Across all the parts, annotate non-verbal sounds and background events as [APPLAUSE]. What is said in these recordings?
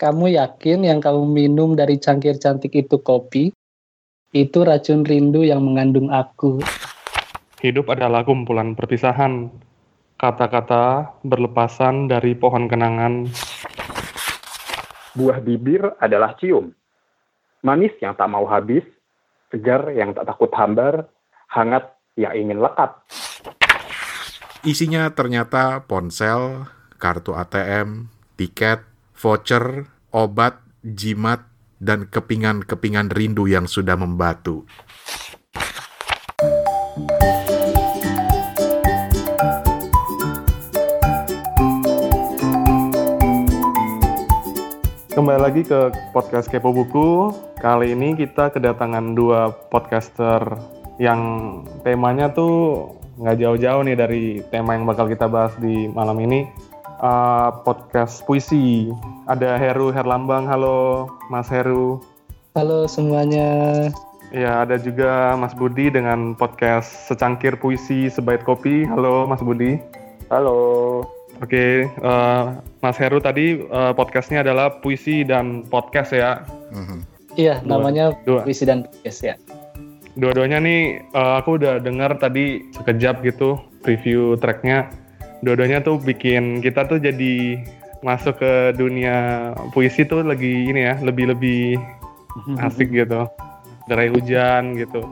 Kamu yakin yang kamu minum dari cangkir cantik itu kopi? Itu racun rindu yang mengandung aku. Hidup adalah kumpulan perpisahan. Kata-kata berlepasan dari pohon kenangan. Buah bibir adalah cium. Manis yang tak mau habis, segar yang tak takut hambar, hangat yang ingin lekat. Isinya ternyata ponsel, kartu ATM, tiket, voucher, obat, jimat, dan kepingan-kepingan rindu yang sudah membatu. Kembali lagi ke podcast Kepo Buku. Kali ini kita kedatangan dua podcaster yang temanya tuh nggak jauh-jauh nih dari tema yang bakal kita bahas di malam ini. Uh, podcast puisi. Ada Heru Herlambang. Halo, Mas Heru. Halo semuanya. Ya, ada juga Mas Budi dengan podcast Secangkir Puisi Sebaik Kopi. Halo, Mas Budi. Halo. Oke, uh, Mas Heru tadi uh, podcastnya adalah puisi dan podcast ya. Mhm. Iya, Dua. namanya Dua. puisi dan podcast ya. Dua-duanya nih uh, aku udah dengar tadi sekejap gitu preview tracknya. Dua-duanya tuh bikin kita tuh jadi masuk ke dunia puisi tuh lagi ini ya lebih-lebih [LAUGHS] asik gitu. Derai hujan gitu.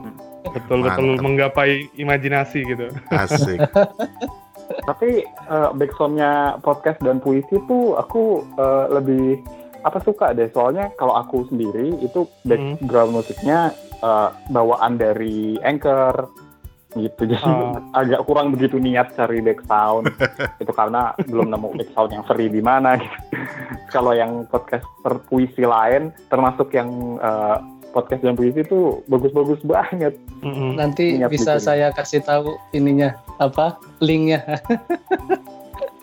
Betul-betul Mantap. menggapai imajinasi gitu. Asik. [LAUGHS] Tapi eh, backsoundnya podcast dan puisi tuh aku eh, lebih apa suka deh. Soalnya kalau aku sendiri itu background musiknya eh, bawaan dari Anchor gitu. Jadi Oh. agak kurang begitu niat cari background. [LAUGHS] itu karena belum nemu background yang free di mana. gitu. [LAUGHS] kalau yang podcast puisi lain, termasuk yang eh, podcast dan puisi tuh bagus-bagus banget. Mm-mm. Nanti Ingat bisa bikin. saya kasih tahu ininya apa linknya. [LAUGHS]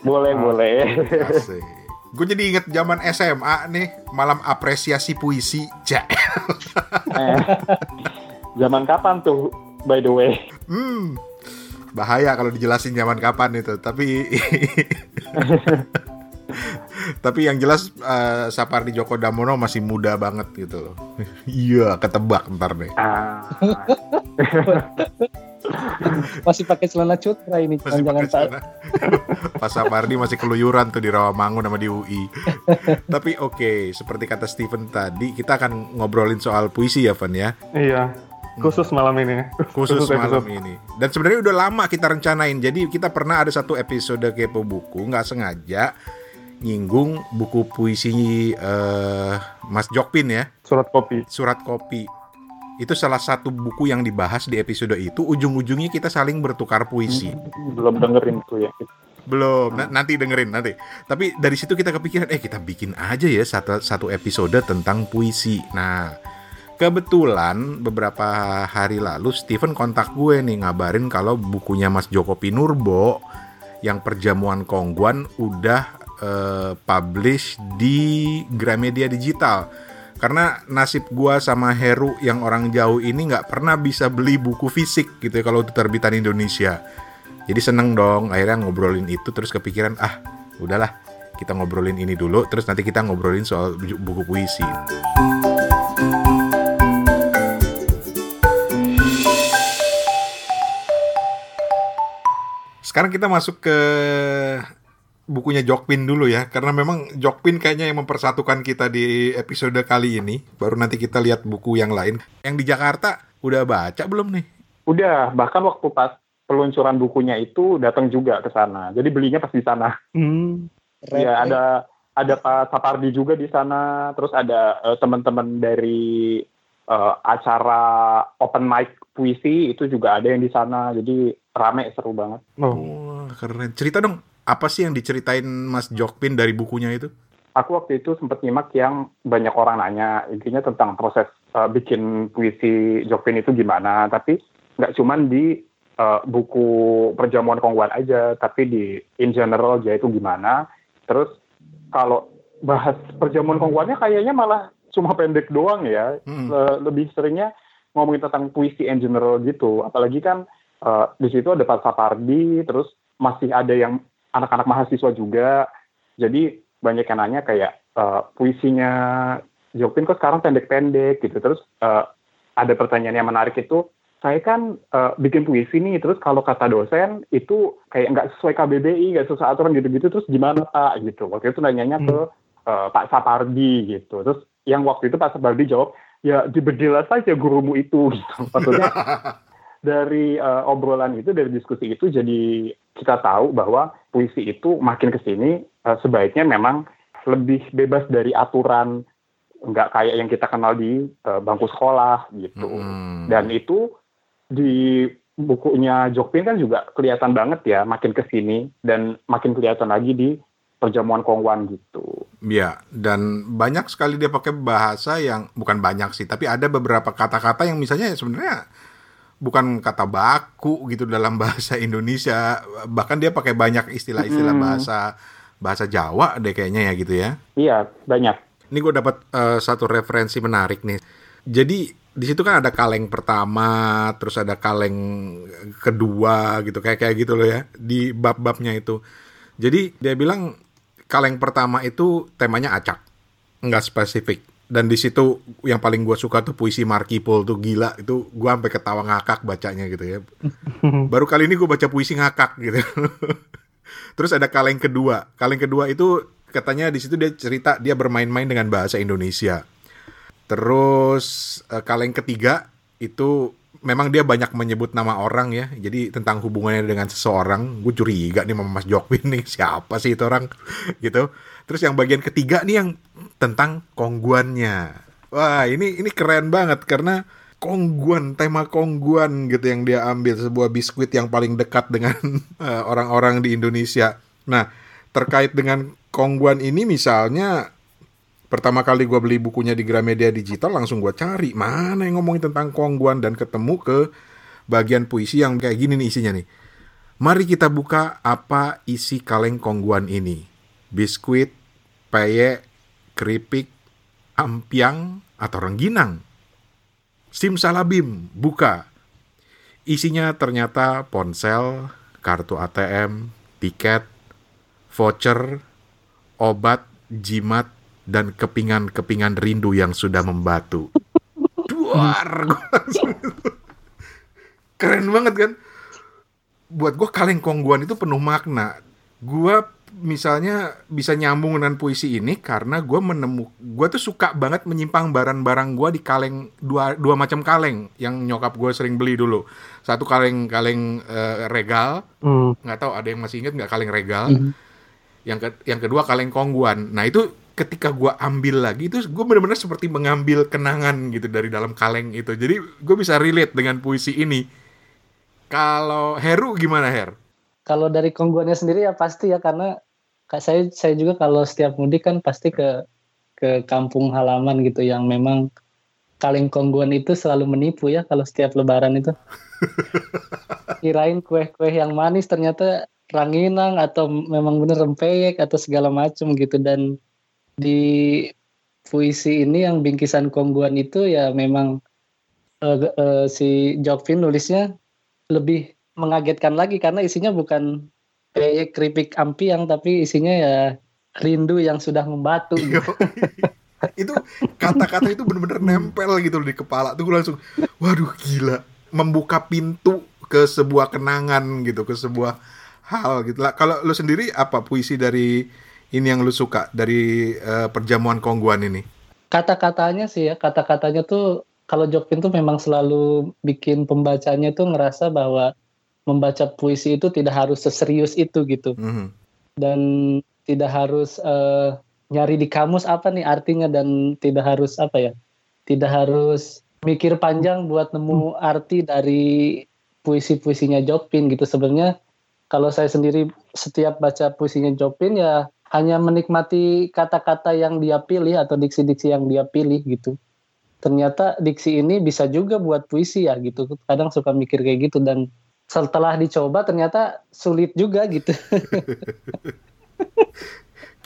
Boleh, Ah. boleh. Gue jadi inget zaman SMA nih, malam apresiasi puisi. Ja. Eh, zaman kapan tuh, by the way? Hmm. Bahaya kalau dijelasin zaman kapan itu, tapi [LAUGHS] tapi yang jelas eh, Sapardi Djoko Damono masih muda banget gitu loh. Iya, ketebak ntar deh. Ah, [LAUGHS] Masih pakai celana cutra ini, Masih jangan celana. Pas Sapardi masih keluyuran tuh di Rawamangun sama di UI. Tapi oke, seperti kata Steven tadi, kita akan ngobrolin soal puisi ya, Van ya. Iya. Khusus malam ini. Khusus episode. malam ini. Dan sebenarnya udah lama kita rencanain. Jadi kita pernah ada satu episode kepo buku, nggak sengaja nyinggung buku puisi eh, Mas Jokpin ya, Surat kopi. Surat Kopi. Itu salah satu buku yang dibahas di episode itu. Ujung-ujungnya kita saling bertukar puisi. belum dengerin tuh ya. Belum, na- nanti dengerin nanti. Tapi dari situ kita kepikiran, eh kita bikin aja ya satu, satu episode tentang puisi. Nah, kebetulan beberapa hari lalu Steven kontak gue nih ngabarin kalau bukunya Mas Joko Pinurbo yang Perjamuan Kongguan udah eh, publish di Gramedia Digital. Karena nasib gua sama Heru yang orang jauh ini nggak pernah bisa beli buku fisik gitu ya kalau itu terbitan Indonesia. Jadi seneng dong akhirnya ngobrolin itu terus kepikiran ah udahlah kita ngobrolin ini dulu terus nanti kita ngobrolin soal bu- buku puisi. Sekarang kita masuk ke bukunya Jokpin dulu ya karena memang Jokpin kayaknya yang mempersatukan kita di episode kali ini. Baru nanti kita lihat buku yang lain. Yang di Jakarta udah baca belum nih? Udah, bahkan waktu pas peluncuran bukunya itu datang juga ke sana. Jadi belinya pas di sana. Hmm. Iya, eh. ada ada Pak Sapardi juga di sana, terus ada eh, teman-teman dari eh, acara open mic puisi itu juga ada yang di sana. Jadi rame seru banget. Oh. Wah, keren. Cerita dong, apa sih yang diceritain Mas Jokpin dari bukunya itu? Aku waktu itu sempat nyimak yang banyak orang nanya intinya tentang proses eh, bikin puisi Jokpin itu gimana, tapi nggak cuman di eh, buku perjamuan Kongguan aja, tapi di in general dia itu gimana. Terus kalau bahas perjamuan Kongguannya kayaknya malah cuma pendek doang ya, Hmm. Le- lebih seringnya ngomongin tentang puisi in general gitu. Apalagi kan eh, di situ ada Pak Sapardi, terus masih ada yang anak-anak mahasiswa juga. Jadi banyak yang nanya kayak uh, puisinya Jokpin kok sekarang pendek-pendek gitu. Terus uh, ada pertanyaan yang menarik itu, saya kan uh, bikin puisi nih, terus kalau kata dosen itu kayak nggak sesuai KBBI, nggak sesuai aturan gitu-gitu, terus gimana Pak gitu. Waktu itu nanyanya hmm. ke uh, Pak Sapardi gitu. Terus yang waktu itu Pak Sapardi jawab, ya dibedilah saja gurumu itu gitu. [LAUGHS] Maksudnya dari uh, obrolan itu, dari diskusi itu jadi kita tahu bahwa puisi itu makin ke sini uh, sebaiknya memang lebih bebas dari aturan nggak kayak yang kita kenal di uh, bangku sekolah gitu. Hmm. Dan itu di bukunya Jokpin kan juga kelihatan banget ya makin ke sini dan makin kelihatan lagi di perjamuan Kongwan gitu. Iya, dan banyak sekali dia pakai bahasa yang bukan banyak sih, tapi ada beberapa kata-kata yang misalnya sebenarnya bukan kata baku gitu dalam [LAUGHS] bahasa Indonesia, bahkan dia pakai banyak istilah-istilah hmm. bahasa bahasa Jawa deh kayaknya ya gitu ya. Iya, banyak. Ini gue dapat uh, satu referensi menarik nih. Jadi di situ kan ada kaleng pertama, terus ada kaleng kedua gitu kayak kayak gitu loh ya di bab-babnya itu. Jadi dia bilang kaleng pertama itu temanya acak, nggak spesifik. Dan di situ yang paling gue suka tuh puisi Markipol tuh gila itu gue sampai ketawa ngakak bacanya gitu ya. [LAUGHS] Baru kali ini gue baca puisi ngakak gitu. [LAUGHS] Terus ada kaleng kedua. Kaleng kedua itu katanya di situ dia cerita dia bermain-main dengan bahasa Indonesia. Terus uh, kaleng ketiga itu memang dia banyak menyebut nama orang ya. Jadi tentang hubungannya dengan seseorang, gue curiga nih sama Mas Jokwin nih [LAUGHS] siapa sih itu orang [LAUGHS] gitu. Terus yang bagian ketiga nih yang tentang kongguannya. Wah, ini ini keren banget karena kongguan, tema kongguan gitu yang dia ambil sebuah biskuit yang paling dekat dengan [LAUGHS] eh, orang-orang di Indonesia. Nah, terkait dengan kongguan ini misalnya pertama kali gue beli bukunya di Gramedia Digital langsung gue cari mana yang ngomongin tentang kongguan dan ketemu ke bagian puisi yang kayak gini nih isinya nih. Mari kita buka apa isi kaleng kongguan ini. Biskuit, peye, keripik, ampiang, atau rengginang. Simsalabim, buka. Isinya ternyata ponsel, kartu ATM, tiket, voucher, obat, jimat, dan kepingan-kepingan rindu yang sudah membatu. Duar, keren banget kan? Buat gue kaleng kongguan itu penuh makna. Gue misalnya bisa nyambung dengan puisi ini karena gue menemu gue tuh suka banget menyimpang barang-barang gue di kaleng dua dua macam kaleng yang nyokap gue sering beli dulu satu kaleng kaleng uh, regal hmm. nggak mm. tahu ada yang masih inget nggak kaleng regal mm yang ke, yang kedua kaleng kongguan nah itu ketika gue ambil lagi itu gue benar-benar seperti mengambil kenangan gitu dari dalam kaleng itu jadi gue bisa relate dengan puisi ini kalau Heru gimana Her? Kalau dari kongguannya sendiri ya pasti ya karena saya saya juga kalau setiap mudik kan pasti ke ke kampung halaman gitu yang memang kaleng kongguan itu selalu menipu ya kalau setiap lebaran itu. [LAUGHS] Kirain kue-kue yang manis ternyata ranginang atau memang bener rempeyek atau segala macam gitu dan di puisi ini yang bingkisan kongguan itu ya memang uh, uh, si Jokvin nulisnya lebih mengagetkan lagi karena isinya bukan peyek keripik ampiang tapi isinya ya rindu yang sudah membatu [LAUGHS] gitu. itu kata-kata itu bener-bener nempel gitu di kepala tuh gue langsung waduh gila membuka pintu ke sebuah kenangan gitu ke sebuah hal gitu lah. Kalau lu sendiri apa puisi dari ini yang lu suka dari uh, perjamuan kongguan ini? Kata-katanya sih ya, kata-katanya tuh kalau Jokpin tuh memang selalu bikin pembacanya tuh ngerasa bahwa membaca puisi itu tidak harus seserius itu gitu. Mm -hmm. Dan tidak harus uh, nyari di kamus apa nih artinya dan tidak harus apa ya? Tidak harus mikir panjang buat nemu arti dari puisi-puisinya Jokpin gitu. Sebenarnya kalau saya sendiri setiap baca puisinya Jopin ya hanya menikmati kata-kata yang dia pilih atau diksi-diksi yang dia pilih gitu. Ternyata diksi ini bisa juga buat puisi ya gitu. Kadang suka mikir kayak gitu dan setelah dicoba ternyata sulit juga gitu. [LAUGHS]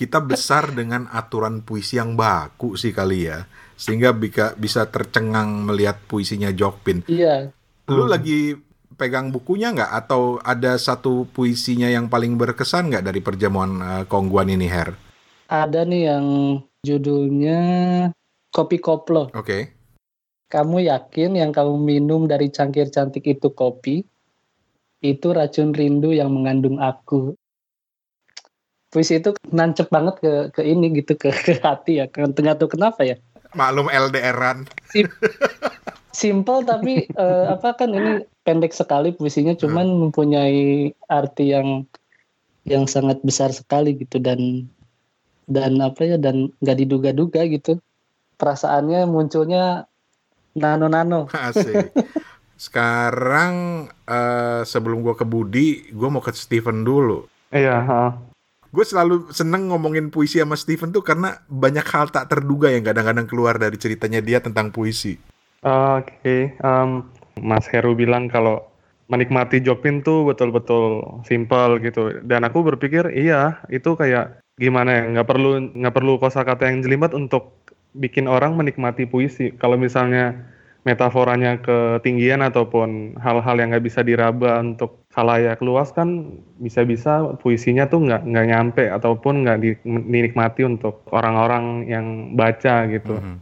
Kita besar dengan aturan puisi yang baku sih kali ya. Sehingga bisa bisa tercengang melihat puisinya Jokpin. Iya. Lu hmm. lagi pegang bukunya nggak atau ada satu puisinya yang paling berkesan nggak dari perjamuan uh, Kongguan ini Her? Ada nih yang Judulnya Kopi Koplo. Oke. Okay. Kamu yakin yang kamu minum dari cangkir cantik itu kopi? Itu racun rindu yang mengandung aku. Puisi itu nancep banget ke ke ini gitu ke ke hati ya. Tengah tuh kenapa ya? Maklum LDRan. Sim simple tapi uh, apa kan ini pendek sekali puisinya cuman hmm. mempunyai arti yang yang sangat besar sekali gitu dan dan apa ya dan nggak diduga-duga gitu perasaannya munculnya nano-nano. [LAUGHS] Asik. Sekarang uh, sebelum gue ke Budi, gue mau ke Steven dulu. Iya. Uh. Gue selalu seneng ngomongin puisi sama Steven tuh karena banyak hal tak terduga yang kadang-kadang keluar dari ceritanya dia tentang puisi. Uh, Oke, okay. um, Mas Heru bilang kalau menikmati Jokpin tuh betul-betul simple gitu. Dan aku berpikir iya itu kayak gimana ya nggak perlu nggak perlu kosakata yang jelimet untuk bikin orang menikmati puisi. Kalau misalnya metaforanya ketinggian ataupun hal-hal yang nggak bisa diraba untuk halayak luas kan bisa-bisa puisinya tuh nggak nggak nyampe ataupun nggak dinikmati untuk orang-orang yang baca gitu. Mm -hmm.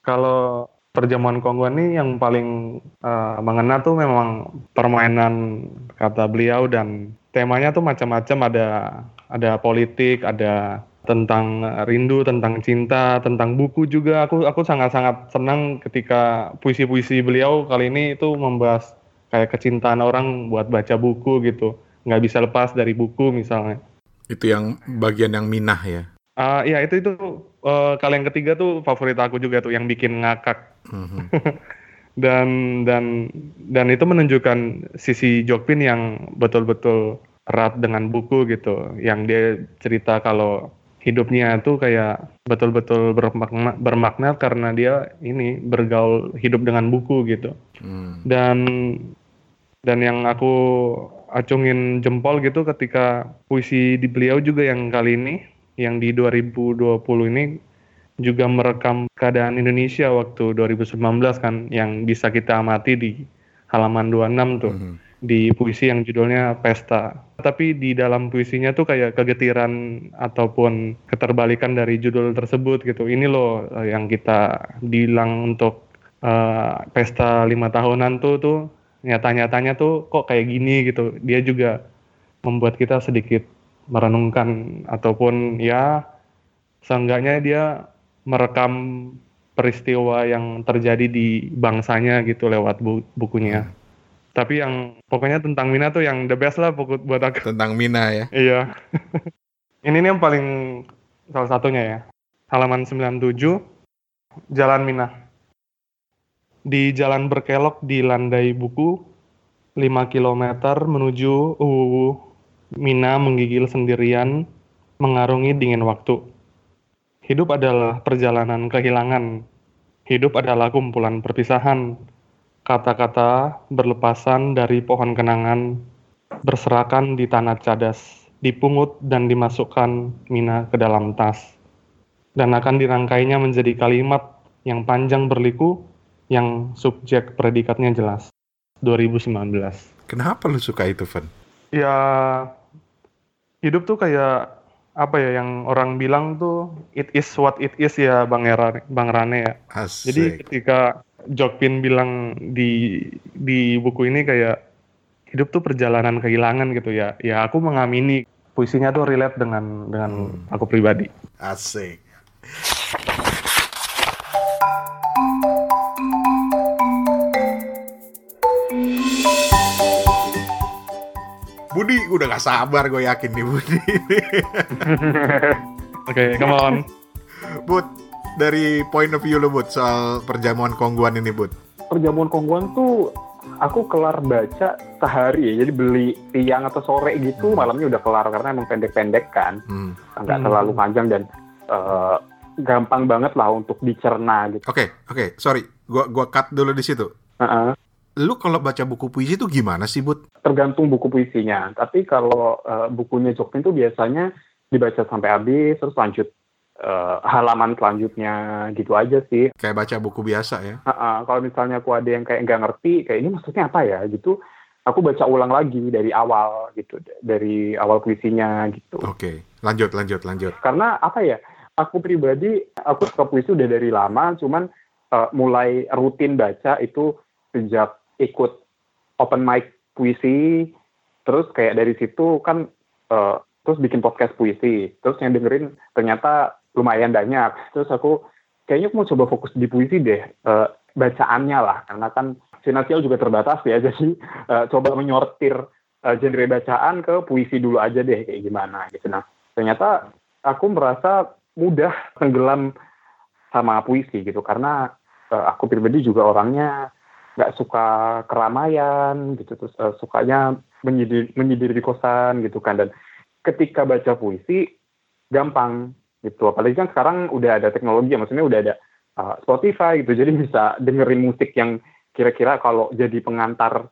Kalau perjamuan Kongo ini yang paling uh, mengena tuh memang permainan kata beliau dan temanya tuh macam-macam ada ada politik, ada tentang rindu, tentang cinta, tentang buku juga. Aku aku sangat-sangat senang ketika puisi-puisi beliau kali ini itu membahas kayak kecintaan orang buat baca buku gitu. Nggak bisa lepas dari buku misalnya. Itu yang bagian yang minah ya? Uh, ya itu itu uh, kali yang ketiga tuh favorit aku juga tuh yang bikin ngakak. Mm-hmm. [LAUGHS] dan dan dan itu menunjukkan sisi Jokpin yang betul-betul erat dengan buku gitu. Yang dia cerita kalau hidupnya tuh kayak betul-betul bermakna, bermakna karena dia ini bergaul hidup dengan buku gitu. Hmm. Dan dan yang aku acungin jempol gitu ketika puisi di beliau juga yang kali ini yang di 2020 ini juga merekam keadaan Indonesia waktu 2019 kan yang bisa kita amati di halaman 26 tuh. Hmm di puisi yang judulnya Pesta. Tapi di dalam puisinya tuh kayak kegetiran ataupun keterbalikan dari judul tersebut gitu. Ini loh eh, yang kita bilang untuk uh, pesta lima tahunan tuh tuh nyata-nyatanya tuh kok kayak gini gitu. Dia juga membuat kita sedikit merenungkan ataupun ya seenggaknya dia merekam peristiwa yang terjadi di bangsanya gitu lewat bu bukunya. Tapi yang pokoknya tentang Mina tuh yang the best lah pokok buat aku. Tentang Mina ya. Iya. [LAUGHS] Ini nih yang paling salah satunya ya. Halaman 97 Jalan Mina. Di jalan berkelok di landai buku 5 km menuju Uwu. Mina menggigil sendirian mengarungi dingin waktu. Hidup adalah perjalanan kehilangan. Hidup adalah kumpulan perpisahan Kata-kata berlepasan dari pohon kenangan, berserakan di tanah cadas, dipungut dan dimasukkan Mina ke dalam tas. Dan akan dirangkainya menjadi kalimat yang panjang berliku, yang subjek predikatnya jelas. 2019. Kenapa lu suka itu, Van? Ya, hidup tuh kayak apa ya yang orang bilang tuh it is what it is ya Bang Era, Bang Rane ya. Asik. Jadi ketika Jokpin bilang di di buku ini kayak hidup tuh perjalanan kehilangan gitu ya. Ya aku mengamini puisinya tuh relate dengan dengan hmm. aku pribadi. Asik. Budi, udah gak sabar gue yakin nih Budi. [LAUGHS] Oke, okay, come on. Bud, dari point of view lo Bud soal perjamuan kongguan ini Bud? Perjamuan kongguan tuh aku kelar baca sehari ya jadi beli siang atau sore gitu hmm. malamnya udah kelar karena emang pendek-pendek kan hmm. nggak hmm. terlalu panjang dan uh, gampang banget lah untuk dicerna gitu. Oke okay, oke okay. sorry gua gua cut dulu di situ. Uh -uh. Lu kalau baca buku puisi itu gimana sih Bud? Tergantung buku puisinya tapi kalau uh, bukunya Jokpin tuh biasanya dibaca sampai habis terus lanjut uh, halaman selanjutnya gitu aja sih. Kayak baca buku biasa ya? Uh -uh, kalau misalnya aku ada yang kayak nggak ngerti, kayak ini maksudnya apa ya gitu, aku baca ulang lagi dari awal gitu, dari awal puisinya gitu. Oke, okay. lanjut, lanjut, lanjut. Karena apa ya, aku pribadi aku suka puisi udah dari lama, cuman uh, mulai rutin baca itu sejak ikut open mic puisi, terus kayak dari situ kan uh, terus bikin podcast puisi, terus yang dengerin ternyata lumayan banyak, terus aku kayaknya aku mau coba fokus di puisi deh, uh, bacaannya lah, karena kan finansial juga terbatas ya, [LAUGHS] jadi uh, coba menyortir uh, genre bacaan ke puisi dulu aja deh kayak gimana gitu. Nah ternyata aku merasa mudah tenggelam sama puisi gitu karena uh, aku pribadi juga orangnya nggak suka keramaian gitu terus uh, sukanya menyendiri, menyendiri di kosan gitu kan dan ketika baca puisi gampang gitu apalagi kan sekarang udah ada teknologi maksudnya udah ada uh, Spotify gitu jadi bisa dengerin musik yang kira-kira kalau jadi pengantar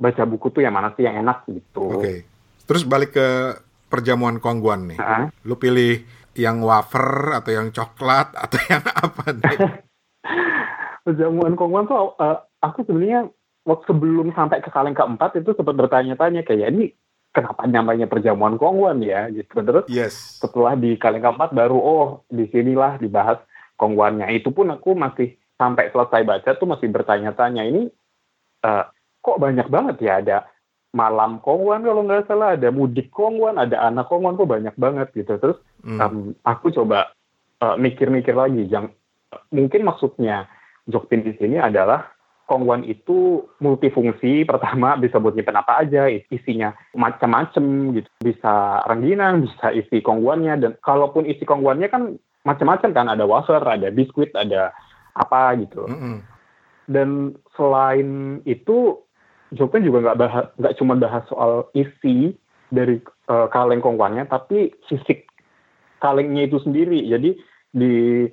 baca buku tuh yang mana sih yang enak gitu. Oke. Okay. Terus balik ke perjamuan kongguan nih. Uh -huh. Lu pilih yang wafer atau yang coklat atau [LAUGHS] yang apa nih? perjamuan kongguan tuh uh, aku sebenarnya waktu sebelum sampai ke kaleng keempat itu sempat bertanya-tanya kayak ini kenapa namanya perjamuan kongguan ya? Gitu. Terus yes. setelah di kaleng keempat baru oh di sinilah dibahas kongguannya itu pun aku masih sampai selesai baca tuh masih bertanya-tanya ini uh, kok banyak banget ya? Ada malam kongguan kalau nggak salah ada mudik kongguan ada anak kongguan kok banyak banget? Gitu. Terus hmm. um, aku coba uh, mikir-mikir lagi yang uh, mungkin maksudnya Jokpin di sini adalah kongguan itu multifungsi. Pertama bisa buat nyimpen apa aja isinya macam-macam gitu. Bisa rengginang bisa isi kongguannya. Dan kalaupun isi kongguannya kan macam-macam kan. Ada wafer ada biskuit ada apa gitu. Mm -hmm. dan selain itu Jokpin juga nggak bahas nggak cuma bahas soal isi dari uh, kaleng kongguannya tapi fisik kalengnya itu sendiri. Jadi di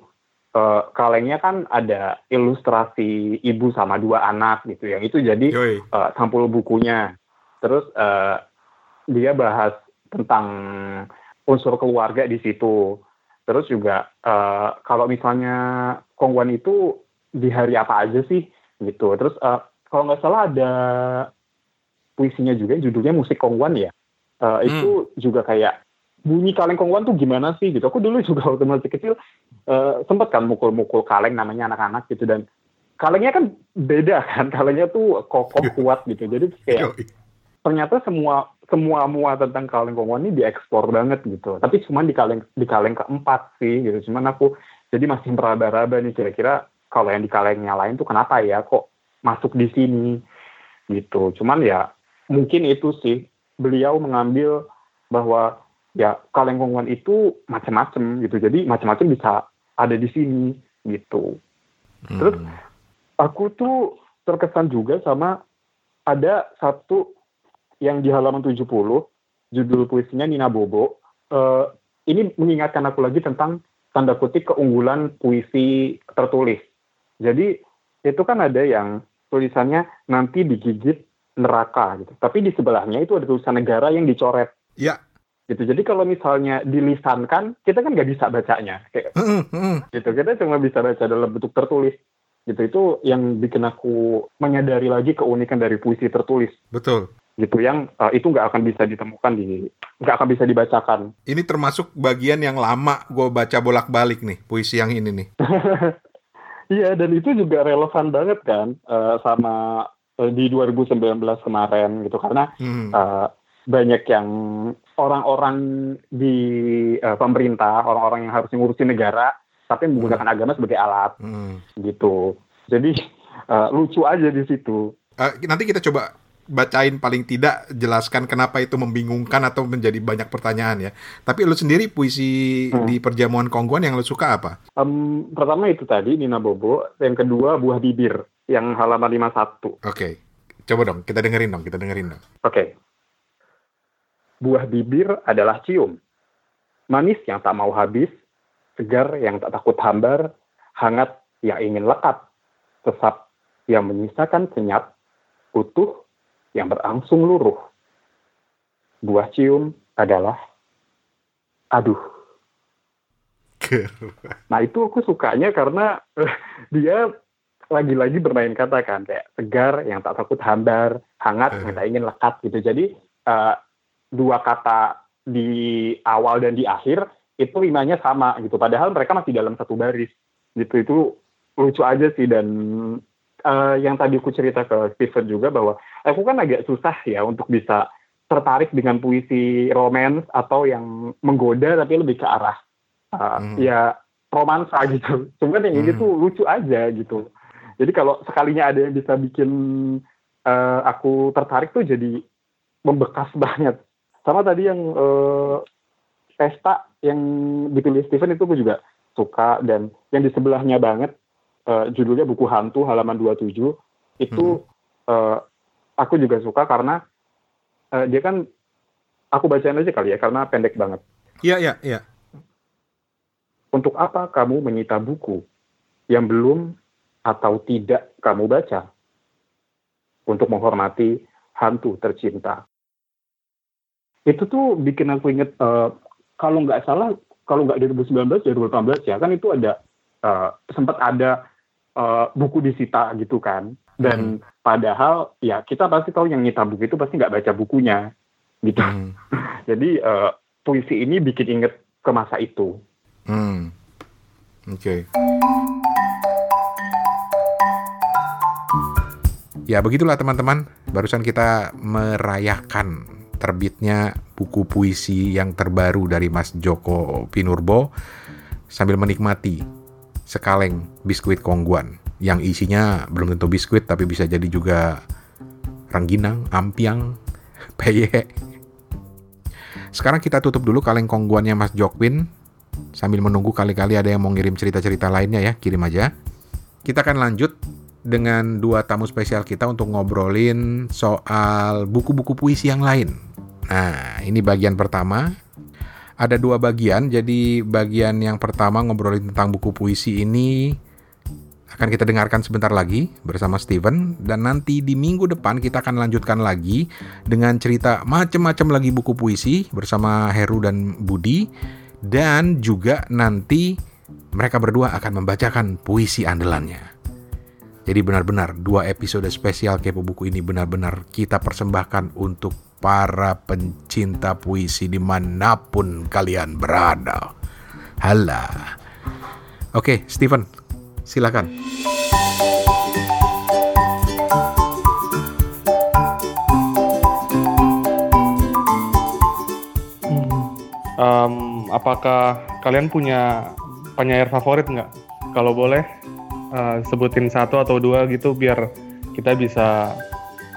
uh, kalengnya kan ada ilustrasi ibu sama dua anak gitu yang itu jadi uh, sampul bukunya. Terus uh, dia bahas tentang unsur keluarga di situ. Terus juga uh, kalau misalnya kongguan itu di hari apa aja sih gitu. Terus uh, kalau nggak salah ada puisinya juga judulnya musik Kongwan ya. Uh, hmm. Itu juga kayak bunyi kaleng Kongwan tuh gimana sih gitu. Aku dulu juga waktu masih kecil uh, sempat kan mukul-mukul kaleng namanya anak-anak gitu dan kalengnya kan beda kan. [LAUGHS] Kalengnya tuh kokoh kuat gitu. Jadi kayak ternyata semua semua mua tentang kaleng Kongwan ini diekspor banget gitu. Tapi cuma di kaleng di kaleng keempat sih gitu. Cuman aku jadi masih meraba-raba nih kira-kira kalau yang di kalengnya lain tuh kenapa ya kok masuk di sini gitu. Cuman ya mungkin itu sih beliau mengambil bahwa ya kaleng kongguan itu macam-macam gitu. Jadi macam-macam bisa ada di sini gitu. Hmm. Terus aku tuh terkesan juga sama ada satu yang di halaman 70 judul puisinya Nina Bobo. Uh, ini mengingatkan aku lagi tentang tanda kutip keunggulan puisi tertulis. Jadi itu kan ada yang tulisannya nanti digigit neraka gitu. Tapi di sebelahnya itu ada tulisan negara yang dicoret. Iya. Gitu. Jadi kalau misalnya dilisankan, kita kan nggak bisa bacanya. Kayak, gitu. Kita cuma bisa baca dalam bentuk tertulis. Gitu. Itu yang bikin aku menyadari lagi keunikan dari puisi tertulis. Betul. Gitu yang uh, itu nggak akan bisa ditemukan di nggak akan bisa dibacakan. Ini termasuk bagian yang lama gue baca bolak-balik nih puisi yang ini nih. [LAUGHS] Iya, dan itu juga relevan banget kan uh, sama uh, di 2019 kemarin gitu karena hmm. uh, banyak yang orang-orang di uh, pemerintah, orang-orang yang harus ngurusin negara tapi menggunakan hmm. agama sebagai alat hmm. gitu. Jadi uh, [LAUGHS] lucu aja di situ. Uh, nanti kita coba bacain paling tidak jelaskan kenapa itu membingungkan atau menjadi banyak pertanyaan ya. Tapi lu sendiri puisi hmm. di perjamuan Kongguan yang lu suka apa? Um, pertama itu tadi Nina Bobo, yang kedua Buah Bibir yang halaman 51. Oke. Okay. Coba dong, kita dengerin dong, kita dengerin dong. Oke. Okay. Buah bibir adalah cium. Manis yang tak mau habis, segar yang tak takut hambar, hangat yang ingin lekat, sesat yang menyisakan senyap, utuh yang berangsung luruh. Buah cium adalah aduh. Nah itu aku sukanya karena uh, dia lagi-lagi bermain kata kan kayak segar yang tak takut hambar, hangat yang tak ingin lekat gitu. Jadi uh, dua kata di awal dan di akhir itu rimanya sama gitu. Padahal mereka masih dalam satu baris gitu. Itu lucu aja sih dan uh, yang tadi aku cerita ke Steven juga bahwa aku kan agak susah ya untuk bisa tertarik dengan puisi romance atau yang menggoda tapi lebih ke arah uh, hmm. ya romansa [LAUGHS] gitu. Cuman yang ini hmm. tuh lucu aja gitu. Jadi kalau sekalinya ada yang bisa bikin uh, aku tertarik tuh jadi membekas [LAUGHS] banget sama tadi yang uh, pesta yang dipilih Steven itu aku juga suka dan yang di sebelahnya banget uh, judulnya buku hantu halaman 27 itu hmm. uh, aku juga suka karena uh, dia kan aku bacain aja kali ya karena pendek banget. Iya iya iya. Untuk apa kamu menyita buku yang belum atau tidak kamu baca? Untuk menghormati hantu tercinta. Itu tuh bikin aku inget uh, kalau nggak salah kalau nggak 2019 ya 2018 ya kan itu ada uh, sempat ada uh, buku disita gitu kan dan hmm. padahal ya kita pasti tahu yang nyita buku itu pasti nggak baca bukunya gitu hmm. [LAUGHS] jadi uh, puisi ini bikin inget ke masa itu hmm. oke okay. Ya begitulah teman-teman, barusan kita merayakan terbitnya buku puisi yang terbaru dari Mas Joko Pinurbo sambil menikmati sekaleng biskuit kongguan yang isinya belum tentu biskuit tapi bisa jadi juga rangginang, ampiang, [LAUGHS] peye. Sekarang kita tutup dulu kaleng kongguannya Mas Jokwin sambil menunggu kali-kali ada yang mau ngirim cerita-cerita lainnya ya, kirim aja. Kita akan lanjut dengan dua tamu spesial kita untuk ngobrolin soal buku-buku puisi yang lain. Nah, ini bagian pertama ada dua bagian. Jadi bagian yang pertama ngobrolin tentang buku puisi ini akan kita dengarkan sebentar lagi bersama Steven dan nanti di minggu depan kita akan lanjutkan lagi dengan cerita macam-macam lagi buku puisi bersama Heru dan Budi dan juga nanti mereka berdua akan membacakan puisi andalannya. Jadi benar-benar dua episode spesial Kepo Buku ini benar-benar kita persembahkan untuk para pencinta puisi di mana pun kalian berada. Hala. Oke, Steven, silakan. Um, apakah kalian punya penyair favorit nggak? Kalau boleh, uh, sebutin satu atau dua gitu biar kita bisa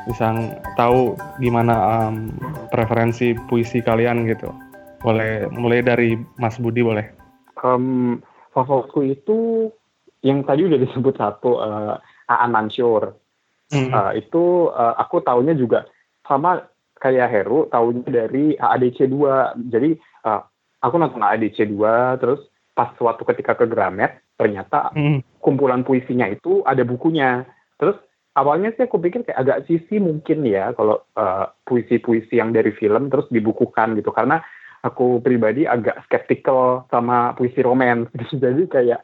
bisa tahu gimana um, preferensi puisi kalian gitu. Boleh mulai dari Mas Budi boleh. Um, favoritku itu yang tadi udah disebut satu uh, Aan Mansur. Hmm. Uh, itu uh, aku tahunya juga sama kayak Heru tahunya dari AADC 2. Jadi uh, aku nonton AADC 2 terus pas suatu ketika ke Gramet ternyata hmm. kumpulan puisinya itu ada bukunya. Terus awalnya sih aku pikir kayak agak sisi mungkin ya kalau uh, puisi-puisi yang dari film terus dibukukan gitu. Karena aku pribadi agak skeptical sama puisi romans [LAUGHS] gitu jadi kayak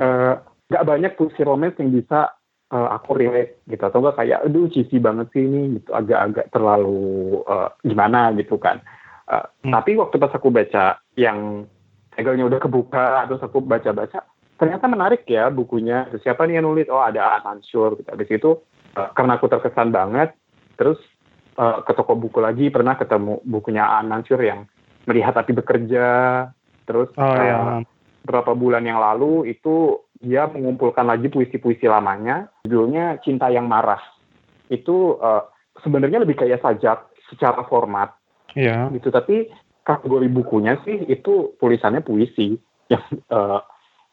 uh, gak banyak puisi romans yang bisa uh, aku relate gitu. Atau enggak kayak aduh cheesy banget sih ini gitu. Agak-agak terlalu uh, gimana gitu kan. Uh, hmm. tapi waktu pas aku baca yang tegelnya udah kebuka terus aku baca-baca ternyata menarik ya bukunya. Terus siapa nih yang nulis? Oh ada Mansur. Gitu. Habis itu uh, karena aku terkesan banget, terus uh, ke toko buku lagi pernah ketemu bukunya Aan Mansur yang melihat api bekerja. Terus oh, uh, ya. beberapa bulan yang lalu itu dia mengumpulkan lagi puisi-puisi lamanya, judulnya Cinta yang Marah. Itu uh, sebenarnya lebih kayak sajak secara format, yeah. gitu. Tapi kategori bukunya sih itu tulisannya puisi yang uh,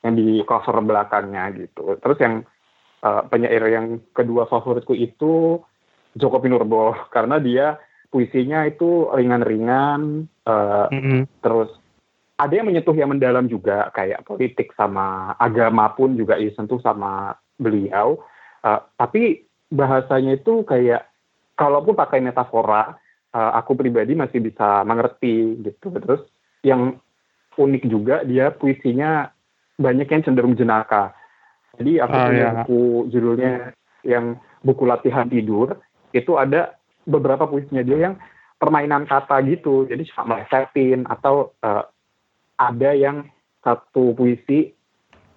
yang di cover belakangnya gitu. Terus yang uh, penyair yang kedua favoritku itu Joko Pinurbo [LAUGHS] karena dia puisinya itu ringan-ringan, uh, mm-hmm. terus ada yang menyentuh yang mendalam juga kayak politik sama agama pun juga disentuh sama beliau. Uh, tapi bahasanya itu kayak kalaupun pakai metafora, uh, aku pribadi masih bisa mengerti gitu. Terus yang unik juga dia puisinya banyak yang cenderung jenaka. Jadi aku ah, punya iya. buku judulnya yang buku latihan tidur itu ada beberapa puisinya dia yang permainan kata gitu. Jadi cuma melesetin atau uh, ada yang satu puisi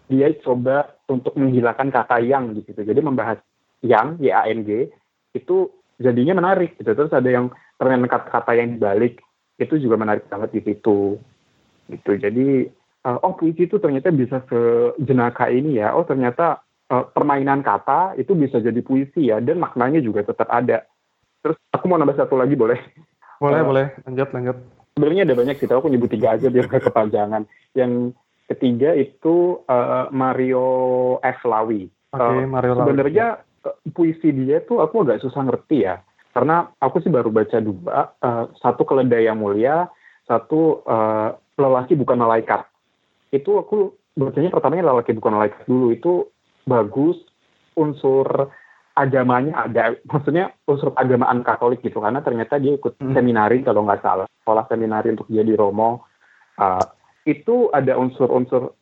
dia coba untuk menghilangkan kata yang gitu. Jadi membahas yang Y A N G itu jadinya menarik gitu. Terus ada yang ternyata kata-kata yang dibalik itu juga menarik banget di situ. Gitu. Jadi uh, oh puisi itu ternyata bisa ke jenaka ini ya. Oh ternyata uh, permainan kata itu bisa jadi puisi ya dan maknanya juga tetap ada. Terus aku mau nambah satu lagi boleh? Boleh, uh, boleh. Lanjut, lanjut. Sebenarnya ada banyak sih, aku nyebut tiga aja biar kepanjangan. Yang ketiga itu uh, Mario F. Lawi. Okay, uh, Mario sebenarnya uh, puisi dia tuh aku agak susah ngerti ya. Karena aku sih baru baca dua, uh, satu keledai yang mulia, satu uh, lelaki bukan malaikat. Itu aku bacanya pertamanya lelaki bukan malaikat dulu. Itu bagus unsur agamanya ada. Maksudnya unsur agamaan Katolik gitu. Karena ternyata dia ikut hmm. seminari kalau nggak salah. Sekolah seminari untuk dia di Romo. Uh, itu ada unsur-unsur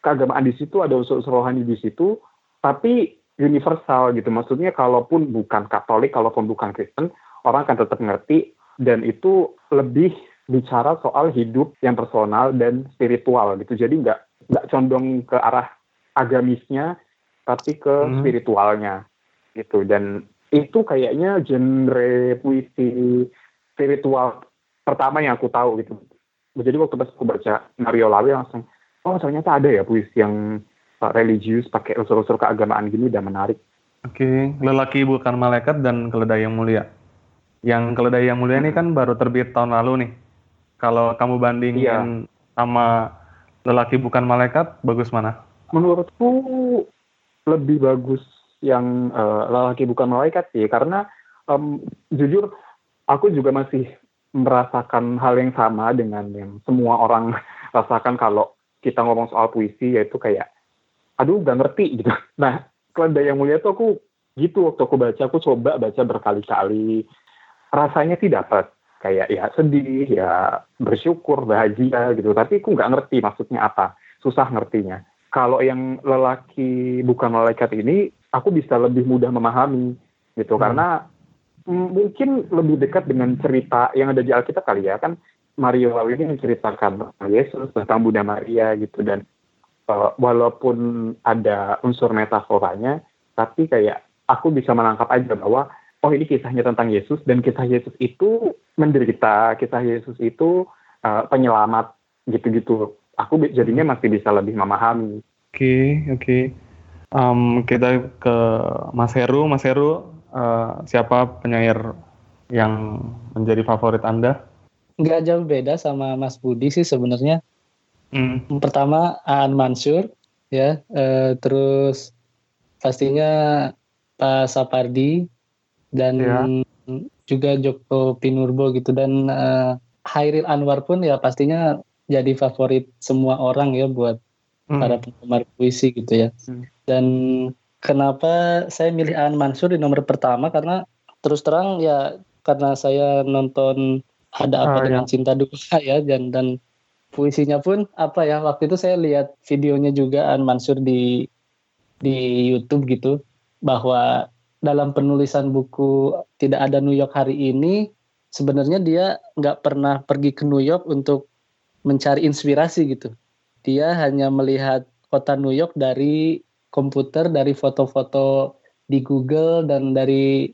keagamaan di situ, ada unsur-unsur rohani di situ, tapi universal gitu. Maksudnya kalaupun bukan Katolik, kalaupun bukan Kristen, orang akan tetap ngerti dan itu lebih bicara soal hidup yang personal dan spiritual gitu. Jadi nggak nggak condong ke arah agamisnya, tapi ke hmm. spiritualnya gitu. Dan itu kayaknya genre puisi spiritual pertama yang aku tahu gitu jadi waktu pas aku baca Mario Lawi langsung oh ternyata ada ya puisi yang uh, religius pakai unsur-unsur keagamaan gini dan menarik oke okay. lelaki bukan malaikat dan keledai yang mulia yang keledai yang mulia ini kan baru terbit tahun lalu nih kalau kamu bandingin iya. sama lelaki bukan malaikat bagus mana menurutku lebih bagus yang uh, lelaki bukan malaikat sih karena um, jujur aku juga masih merasakan hal yang sama dengan yang semua orang [LAUGHS] rasakan kalau kita ngomong soal puisi yaitu kayak aduh gak ngerti gitu. [LAUGHS] Nah, keledai yang mulia tuh aku gitu waktu aku baca aku coba baca berkali-kali rasanya sih dapat kayak ya sedih ya bersyukur bahagia gitu. Tapi aku nggak ngerti maksudnya apa. Susah ngertinya. Kalau yang lelaki bukan malaikat ini aku bisa lebih mudah memahami gitu. Hmm. karena mungkin lebih dekat dengan cerita yang ada di Alkitab kali ya. Kan Mario Lawi ini menceritakan Yesus tentang Bunda Maria gitu. Dan uh, walaupun ada unsur metaforanya tapi kayak aku bisa menangkap aja bahwa oh ini kisahnya tentang Yesus dan kisah Yesus itu menderita kisah Yesus itu uh, penyelamat gitu-gitu aku jadinya masih bisa lebih memahami oke okay, oke okay. um, kita ke Mas Heru Mas Heru uh, siapa penyair yang menjadi favorit Anda? Nggak jauh beda sama Mas Budi sih sebenarnya. Hmm. Pertama Aan Mansur, ya, uh, terus pastinya Pak Sapardi dan ya. juga Joko Pinurbo gitu dan uh, Hairil Anwar pun ya pastinya jadi favorit semua orang ya buat hmm. para penggemar puisi gitu ya. Hmm. Dan Kenapa saya milih Aan Mansur di nomor pertama karena terus terang ya karena saya nonton ada apa oh, dengan ya. cinta duka ya dan dan puisinya pun apa ya waktu itu saya lihat videonya juga Aan Mansur di di YouTube gitu bahwa dalam penulisan buku tidak ada New York hari ini sebenarnya dia nggak pernah pergi ke New York untuk mencari inspirasi gitu dia hanya melihat kota New York dari komputer dari foto-foto di Google dan dari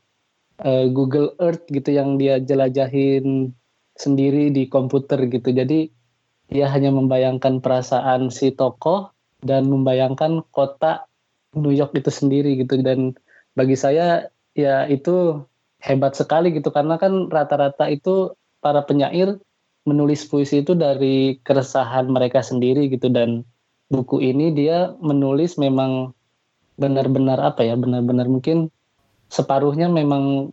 uh, Google Earth gitu yang dia jelajahin sendiri di komputer gitu. Jadi dia hanya membayangkan perasaan si tokoh dan membayangkan kota New York itu sendiri gitu dan bagi saya ya itu hebat sekali gitu. Karena kan rata-rata itu para penyair menulis puisi itu dari keresahan mereka sendiri gitu. Dan buku ini dia menulis memang benar-benar apa ya benar-benar mungkin separuhnya memang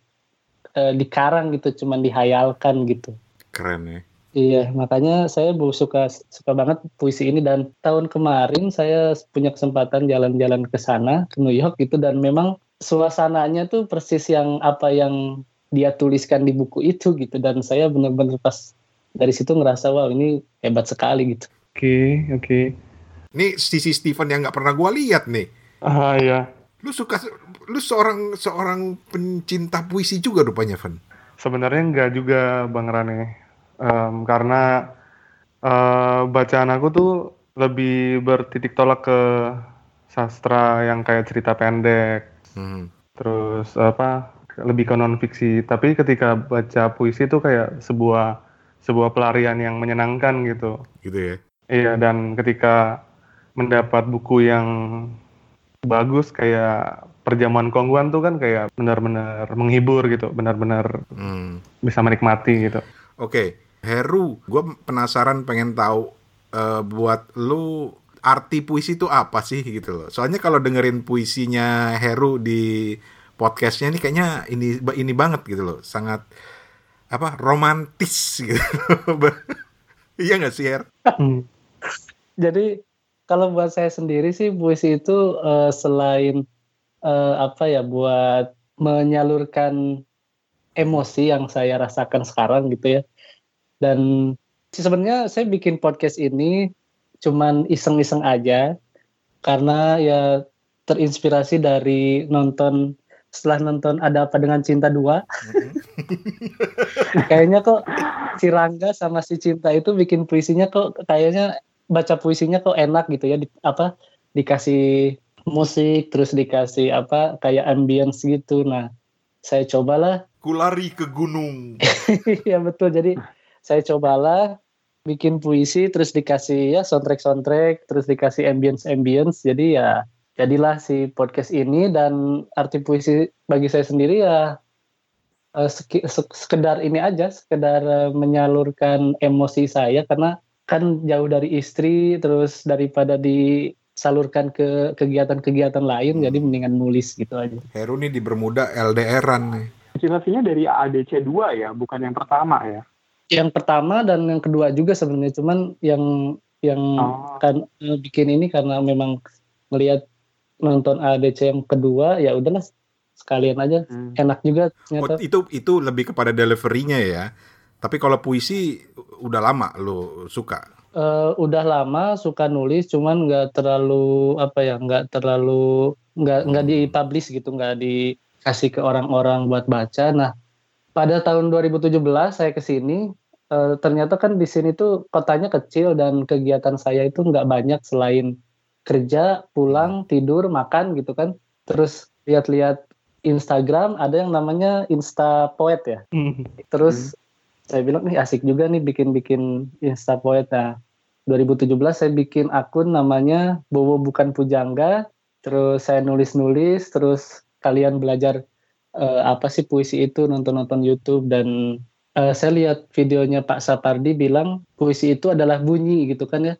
e, dikarang gitu cuman dihayalkan gitu. Keren ya. Iya makanya saya suka suka banget puisi ini. Dan tahun kemarin saya punya kesempatan jalan-jalan ke sana ke New York gitu. Dan memang suasananya tuh persis yang apa yang dia tuliskan di buku itu gitu dan saya benar-benar pas dari situ ngerasa wow ini hebat sekali gitu oke okay, oke okay. Ini sisi Stephen yang nggak pernah gue lihat nih. Ah ya. Lu suka, lu seorang seorang pencinta puisi juga rupanya, Van. Sebenarnya nggak juga, Bang Rane. Um, karena uh, bacaan aku tuh lebih bertitik tolak ke sastra yang kayak cerita pendek. Hmm. Terus apa lebih ke non fiksi. Tapi ketika baca puisi itu kayak sebuah sebuah pelarian yang menyenangkan gitu. Gitu ya. Iya dan ketika mendapat buku yang bagus kayak perjamuan kongguan tuh kan kayak benar-benar menghibur gitu, benar-benar hmm. bisa menikmati gitu. Oke, okay. Heru, gue penasaran pengen tahu uh, buat lu arti puisi itu apa sih gitu loh. Soalnya kalau dengerin puisinya Heru di podcastnya ini kayaknya ini ini banget gitu loh, sangat apa romantis [LAUGHS] gitu. iya nggak sih Her? Hmm. Jadi kalau buat saya sendiri sih puisi itu uh, selain uh, apa ya buat menyalurkan emosi yang saya rasakan sekarang gitu ya. Dan sebenarnya saya bikin podcast ini cuman iseng-iseng aja. Karena ya terinspirasi dari nonton setelah nonton ada apa dengan cinta dua. Mm-hmm. [LAUGHS] kayaknya kok si Rangga sama si Cinta itu bikin puisinya kok kayaknya baca puisinya kok enak gitu ya. Di, apa dikasih musik terus dikasih apa kayak ambience gitu. Nah saya cobalah. Kulari ke gunung. [LAUGHS] Ya betul. Jadi saya cobalah bikin puisi terus dikasih ya soundtrack soundtrack terus dikasih ambience ambience jadi ya jadilah si podcast ini dan arti puisi bagi saya sendiri ya uh, sekedar ini aja sekedar uh, menyalurkan emosi saya karena kan jauh dari istri terus daripada disalurkan ke kegiatan-kegiatan lain jadi mendingan nulis gitu aja. Heru nih di Bermuda LDRan nih. Inspirasinya dari AADC 2 ya, bukan yang pertama ya. Yang pertama dan yang kedua juga sebenarnya cuman yang yang oh. kan eh, bikin ini karena memang melihat nonton ADC yang kedua ya udahlah sekalian aja hmm. enak juga ternyata. Oh, itu itu lebih kepada deliverynya ya tapi kalau puisi udah lama lo suka? Uh, udah lama suka nulis, cuman nggak terlalu apa ya, nggak terlalu nggak nggak dipublish gitu, nggak dikasih ke orang-orang buat baca. Nah, pada tahun 2017 saya ke sini, uh, ternyata kan di sini tuh kotanya kecil dan kegiatan saya itu nggak banyak selain kerja, pulang, tidur, makan gitu kan. Terus lihat-lihat Instagram ada yang namanya Insta Poet ya. Hmm. Terus saya bilang nih asik juga nih bikin-bikin Insta Poet. Nah, 2017 saya bikin akun namanya Bowo Bukan Pujangga. Terus saya nulis-nulis, terus kalian belajar uh, apa sih puisi itu, nonton-nonton YouTube dan uh, saya lihat videonya Pak Sapardi bilang puisi itu adalah bunyi gitu kan ya.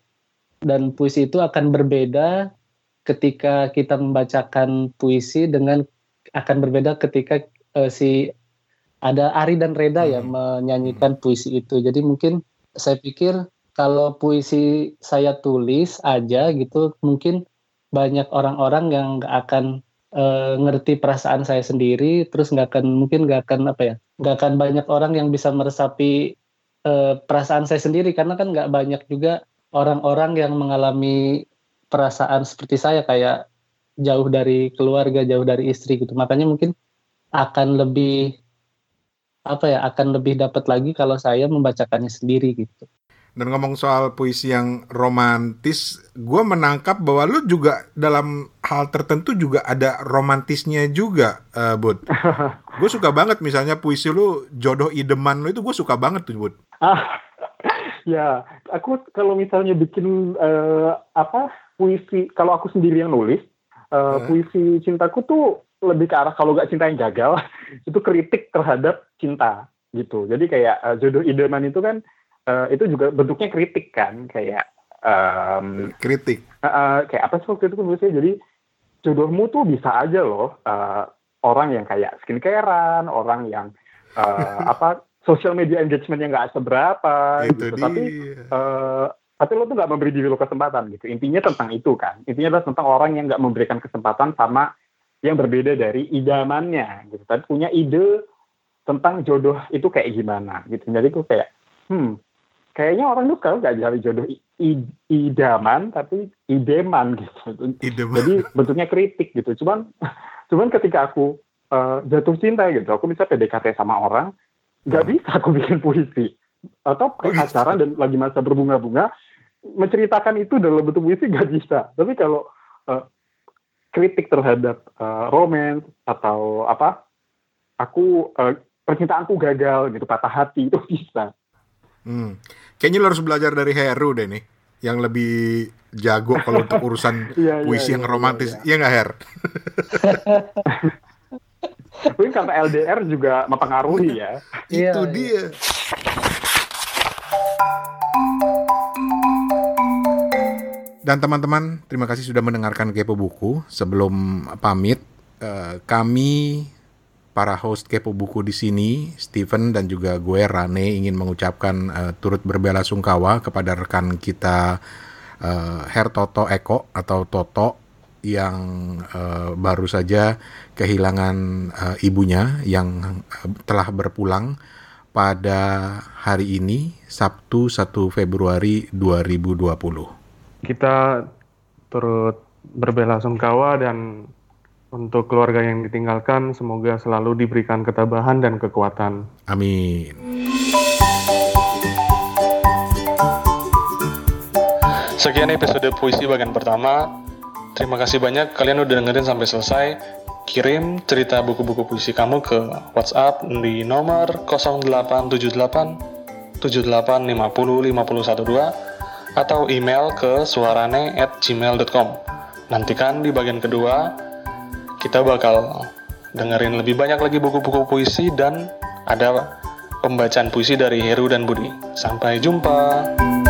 Dan puisi itu akan berbeda ketika kita membacakan puisi dengan akan berbeda ketika uh, si ada Ari dan Reda ya hmm. menyanyikan puisi itu. Jadi mungkin saya pikir kalau puisi saya tulis aja gitu mungkin banyak orang-orang yang nggak akan e, ngerti perasaan saya sendiri terus nggak akan mungkin nggak akan apa ya nggak akan banyak orang yang bisa meresapi e, perasaan saya sendiri karena kan nggak banyak juga orang-orang yang mengalami perasaan seperti saya kayak jauh dari keluarga jauh dari istri gitu makanya mungkin akan lebih apa ya akan lebih dapat lagi kalau saya membacakannya sendiri gitu. Dan ngomong soal puisi yang romantis, gue menangkap bahwa lu juga dalam hal tertentu juga ada romantisnya juga, uh, Bud. [LAUGHS] gue suka banget misalnya puisi lu jodoh idaman lu itu gue suka banget tuh, Bud. Ah, [LAUGHS] ya, aku kalau misalnya bikin uh, apa puisi, kalau aku sendiri yang nulis, uh, puisi cintaku tuh lebih ke arah kalau nggak cinta yang gagal [LAUGHS] itu kritik terhadap cinta gitu jadi kayak uh, jodoh idaman itu kan uh, itu juga bentuknya kritik kan kayak um, kritik. Uh, uh, kayak apa sih waktu itu kan jadi jodohmu tuh bisa aja loh uh, orang yang kayak skincarean orang yang uh, [LAUGHS] apa social media engagementnya nggak seberapa itu gitu. Dia. tapi uh, tapi lo tuh nggak memberi diri lo kesempatan gitu. Intinya tentang itu kan. Intinya adalah tentang orang yang nggak memberikan kesempatan sama yang berbeda dari idamannya gitu. Tapi punya ide tentang jodoh itu kayak gimana gitu. Jadi gue kayak hmm kayaknya orang tuh kalau nggak cari jodoh idaman tapi ideman gitu ideman. jadi bentuknya kritik gitu cuman cuman ketika aku uh, jatuh cinta gitu aku bisa PDKT sama orang nggak hmm. bisa aku bikin puisi atau pacaran dan lagi masa berbunga-bunga menceritakan itu dalam bentuk puisi gak bisa. Tapi kalau uh, kritik terhadap uh, romance atau apa, aku uh, percintaanku gagal gitu, patah hati itu [LAUGHS] bisa. Hmm. Kayaknya lo harus belajar dari Heru deh nih, yang lebih jago kalau untuk [LAUGHS] urusan iya, iya, puisi iya, yang romantis. Iya nggak Her? [LAUGHS] Mungkin karena LDR juga mempengaruhi ya. [LAUGHS] Itu dia. Dan teman-teman, terima kasih sudah mendengarkan Kepo Buku. Sebelum pamit, uh, kami para host Kepo Buku di sini, Steven dan juga gue Rane ingin mengucapkan uh, turut berbela sungkawa kepada rekan kita uh, Her Toto Eko atau Toto yang uh, baru saja kehilangan uh, ibunya yang telah berpulang pada hari ini Sabtu 1 Februari 2020 kita turut berbela sungkawa dan untuk keluarga yang ditinggalkan semoga selalu diberikan ketabahan dan kekuatan. Amin. Sekian episode puisi bagian pertama. Terima kasih banyak kalian udah dengerin sampai selesai. Kirim cerita buku-buku puisi kamu ke WhatsApp di nomor 0878 7850 5012 atau email ke suarane at gmail.com. Nantikan di bagian kedua, kita bakal dengerin lebih banyak lagi buku-buku puisi dan ada pembacaan puisi dari Heru dan Budi. Sampai jumpa.